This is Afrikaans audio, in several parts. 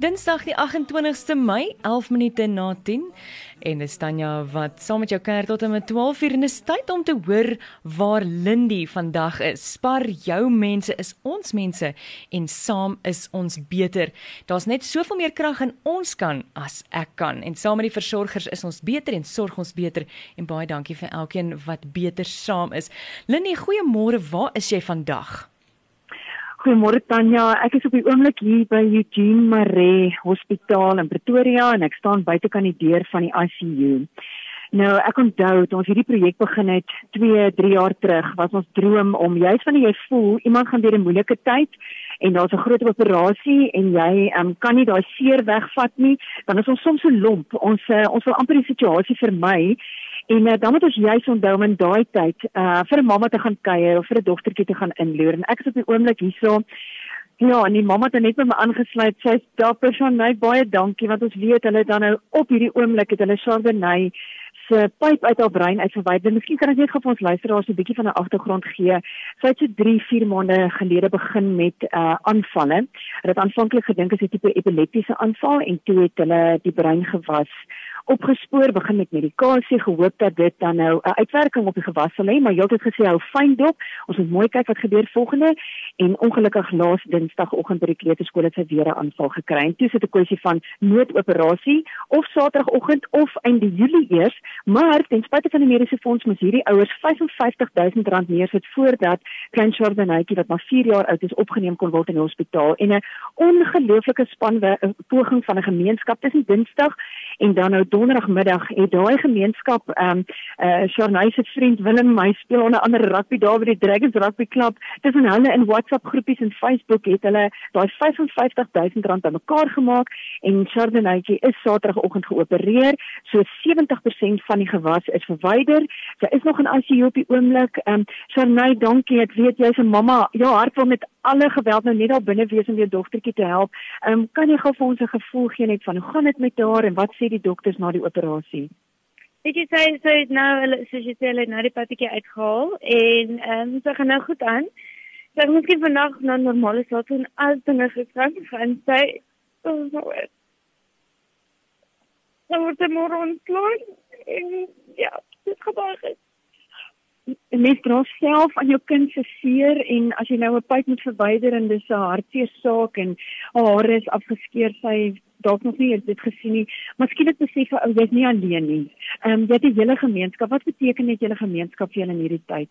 Dinsdag die 28ste Mei, 11 minute na 10. En dis Tanya wat saam met jou kuier tot met 12 uur en dis tyd om te hoor waar Lindy vandag is. Spar jou mense is ons mense en saam is ons beter. Daar's net soveel meer krag in ons kan as ek kan en saam met die versorgers is ons beter en sorg ons beter en baie dankie vir elkeen wat beter saam is. Lindy, goeiemôre. Waar is jy vandag? Goeiemôre Tanya, ek is op die oomblik hier by Eugene Maree Hospitaal in Pretoria en ek staan buite kan die deur van die ICU. Nou, ek onthou toe ons hierdie projek begin het 2, 3 jaar terug, was ons droom om juist wanneer jy voel iemand gaan deur 'n moeilike tyd en daar's 'n groot operasie en jy um, kan nie daai seer wegvat nie, dan is ons soms so lomp. Ons uh, ons wil amper die situasie vermy En uh, dan moet ons juis onthou in daai tyd uh vir 'n mamma te gaan kuier of vir 'n dogtertjie te gaan inloer. En ek is op die oomblik hierso. Ja, en die mamma het net met my aangesluit. Sy's daar persoon my baie dankie want ons weet hulle dan nou op hierdie oomblik het hulle Chardonnay se pyp uit haar brein uitverwyder. Miskien kan ek net vir ons luisteraars 'n bietjie van 'n agtergrond gee. Sy het so 3, 4 maande gelede begin met uh aanvalle. Hulle het aanvanklik gedink dit is 'n tipe epileptiese aanval en toe het hulle die brein gewas opgespoor, begin met medikasie, gehoop dat dit dan nou 'n uitwerking op die gewas sal hê, maar het gesê hou fyn dop. Ons moet mooi kyk wat gebeur volgende en ongelukkig laas Dinsdagoggend by die kleuterskool het sy weer 'n aanval gekry. En toe sit 'n kwessie van noodoperasie of Saterdagoggend of einde Julie eers, maar ten spyte van die mediese fonds moes hierdie ouers R55000 neersit voordat klein Chardonnaytjie wat maar 4 jaar oud is opgeneem kon word in die hospitaal en 'n ongelooflike spanwe poging van 'n gemeenskap tussen Dinsdag en dan nou donderdagmiddag het daai gemeenskap ehm um, uh Sharnay se vriend Willem my speel onder andere rugby daar by die Dragons Rugby Club. Tussen hulle in WhatsApp groepies en Facebook het hulle daai 55000 rand bymekaar gemaak en Sharnayjie is Saterdagoggend geopereer. So 70% van die gewas is verwyder. Sy is nog in ICU op die oomblik. Ehm um, Sharnay, dankie. Ek weet jy's 'n mamma. Ja, hart wil met alle geweld nou net daar binne wees om jou dogtertjie te help. Ehm um, kan jy gou vir ons 'n gevoel gee net van hoe gaan dit met haar en wat sê die dokters na die operasie? Ek sê sy sê nou hulle sê sy sê hulle nou die papetjie uitgehaal en ehm um, sy gaan nou goed aan. Sy moet miskien vandag na normale slaap doen as dinge gegaan gaan sy oh, so het. Dan word sy môre ontslaan en ja, dit gebeur mens dra self aan jou kind se seer en as jy nou 'n pyp moet verwyder en dis 'n hartseer saak en haar is afgeskeer sy dalk nog nie dit gesien nie miskien het besef ou jy's nie alleen nie. Ehm um, jy het 'n hele gemeenskap. Wat beteken dit julle gemeenskap vir julle in hierdie tyd?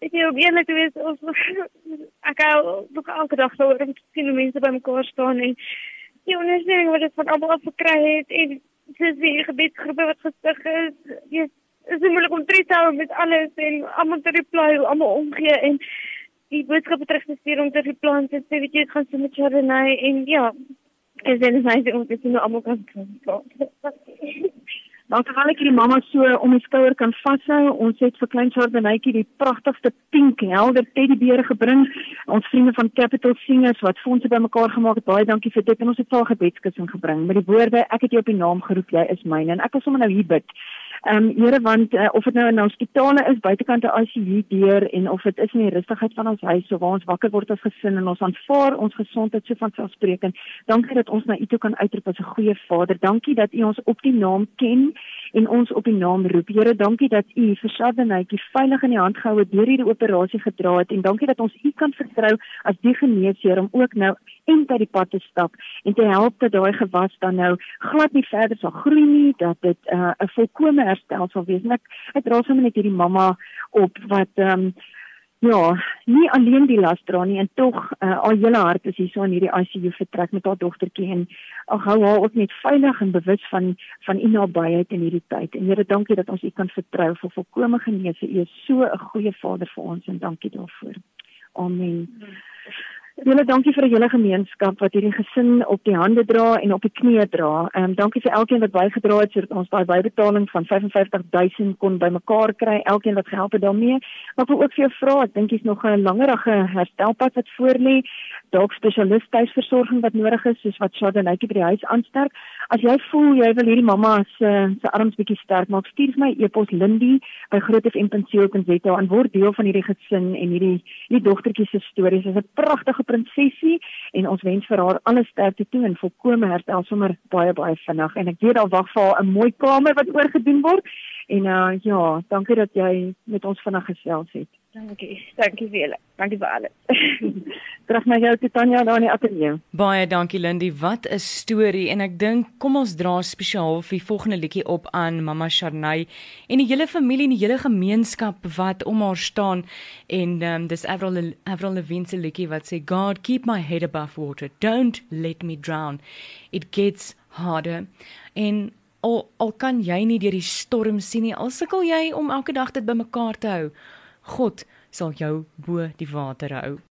Ek wil eerlik wees of ek gou nog elke dag so om te sien hoe mense by mekaar staan en die ondersteuning wat dit van almal gekry het en dis die gebiedsgroepe wat gestig is jy is dit moeilik om tred te hou met alles en almal te reply, almal omgee en die boodskappe terug te stuur om te reply en sê weet jy gaan so met Chardonnay en ja, is dit net om te sien hoe almal kan kom. Dan terwyl ek hierdie mamma so om die skouer kan vashou, ons het vir klein Chardonnaytjie die pragtigste pink helder teddybeere gebring. Ons vriende van Capital Singers wat fondse bymekaar gemaak het, baie dankie vir dit en ons het al gebedskussing gebring met die woorde ek het jou op die naam geroep, jy is myne en ek wil sommer nou hier bid. Ehm um, Here want uh, of dit nou in ons hospitale is, buitekant 'n ICU deur en of dit is in die rustigheid van ons huis of waar ons wakker word as gesin en ons aanvaar ons gesondheid so van selfspreekend. Dankie dat ons na U toe kan uitroep as 'n goeie Vader. Dankie dat U ons op die naam ken en ons op die naam roep. Here, dankie dat U vir Shadanetjie veilig in die hand gehou het deur hierdie operasie gedra het en dankie dat ons U kan vertrou as die geneesheer om ook nou en by die pad te stap en te help dat daai gewas dan nou glad nie verder sal groei nie, dat dit uh, 'n uh, volkomme herstel sal wees. En ek ek dra sommer net hierdie mamma op wat ehm um, ja, nie alleen die las dra nie en tog uh, al hele hart is hier so in hierdie ICU vertrek met haar dogtertjie en ag hou haar ook net veilig en bewus van van u nabyheid in hierdie tyd. En Here, dankie dat ons u kan vertrou vir volkomme genese. U is so 'n goeie Vader vir ons en dankie daarvoor. Amen. Hmm. Julle dankie vir die hele gemeenskap wat hierdie gesin op die hande dra en op die knieë dra. Ehm um, dankie vir elkeen wat bygedra het sodat ons daai bybetaling van 55000 kon bymekaar kry. Elkeen wat gehelp het daarmee. Maar ek wil ook vir jou vra, ek dink jy's nog 'n langerige herstelpad wat voor lê. Dalk spesialiste tuisversorging wat nodig is soos wat Shadanetjie by die huis aansterk. As jy voel jy wil hierdie mamma se se arms bietjie sterk maak, stuur my e-pos Lindy by grootfm.co.za en word deel van hierdie gesin en hierdie hierdie dogtertjie se stories. Sy's 'n pragtige prinsesie en ons wens vir haar alle sterkte toe en volkomme herstel sommer baie baie vinnig en ek weet daar wag vir haar 'n mooi kamer wat oorgedoen word. En uh ja, dankie dat jy met ons vanaand gesels het. Dankie. Dankie vir julle. Dankie vir alles. Terug na jou Tanya daar in die ateljee. Baie dankie Lindy. Wat 'n storie en ek dink kom ons dra spesiaal vir die volgende liedjie op aan Mama Sharnay en die hele familie en die hele gemeenskap wat om haar staan en um, dis Avril Avril Lavigne se liedjie wat sê God keep my head above water. Don't let me drown. It gets harder. En al al kan jy nie deur die storm sien nie. Al sukkel jy om elke dag dit bymekaar te hou. God sal jou bo die water hou.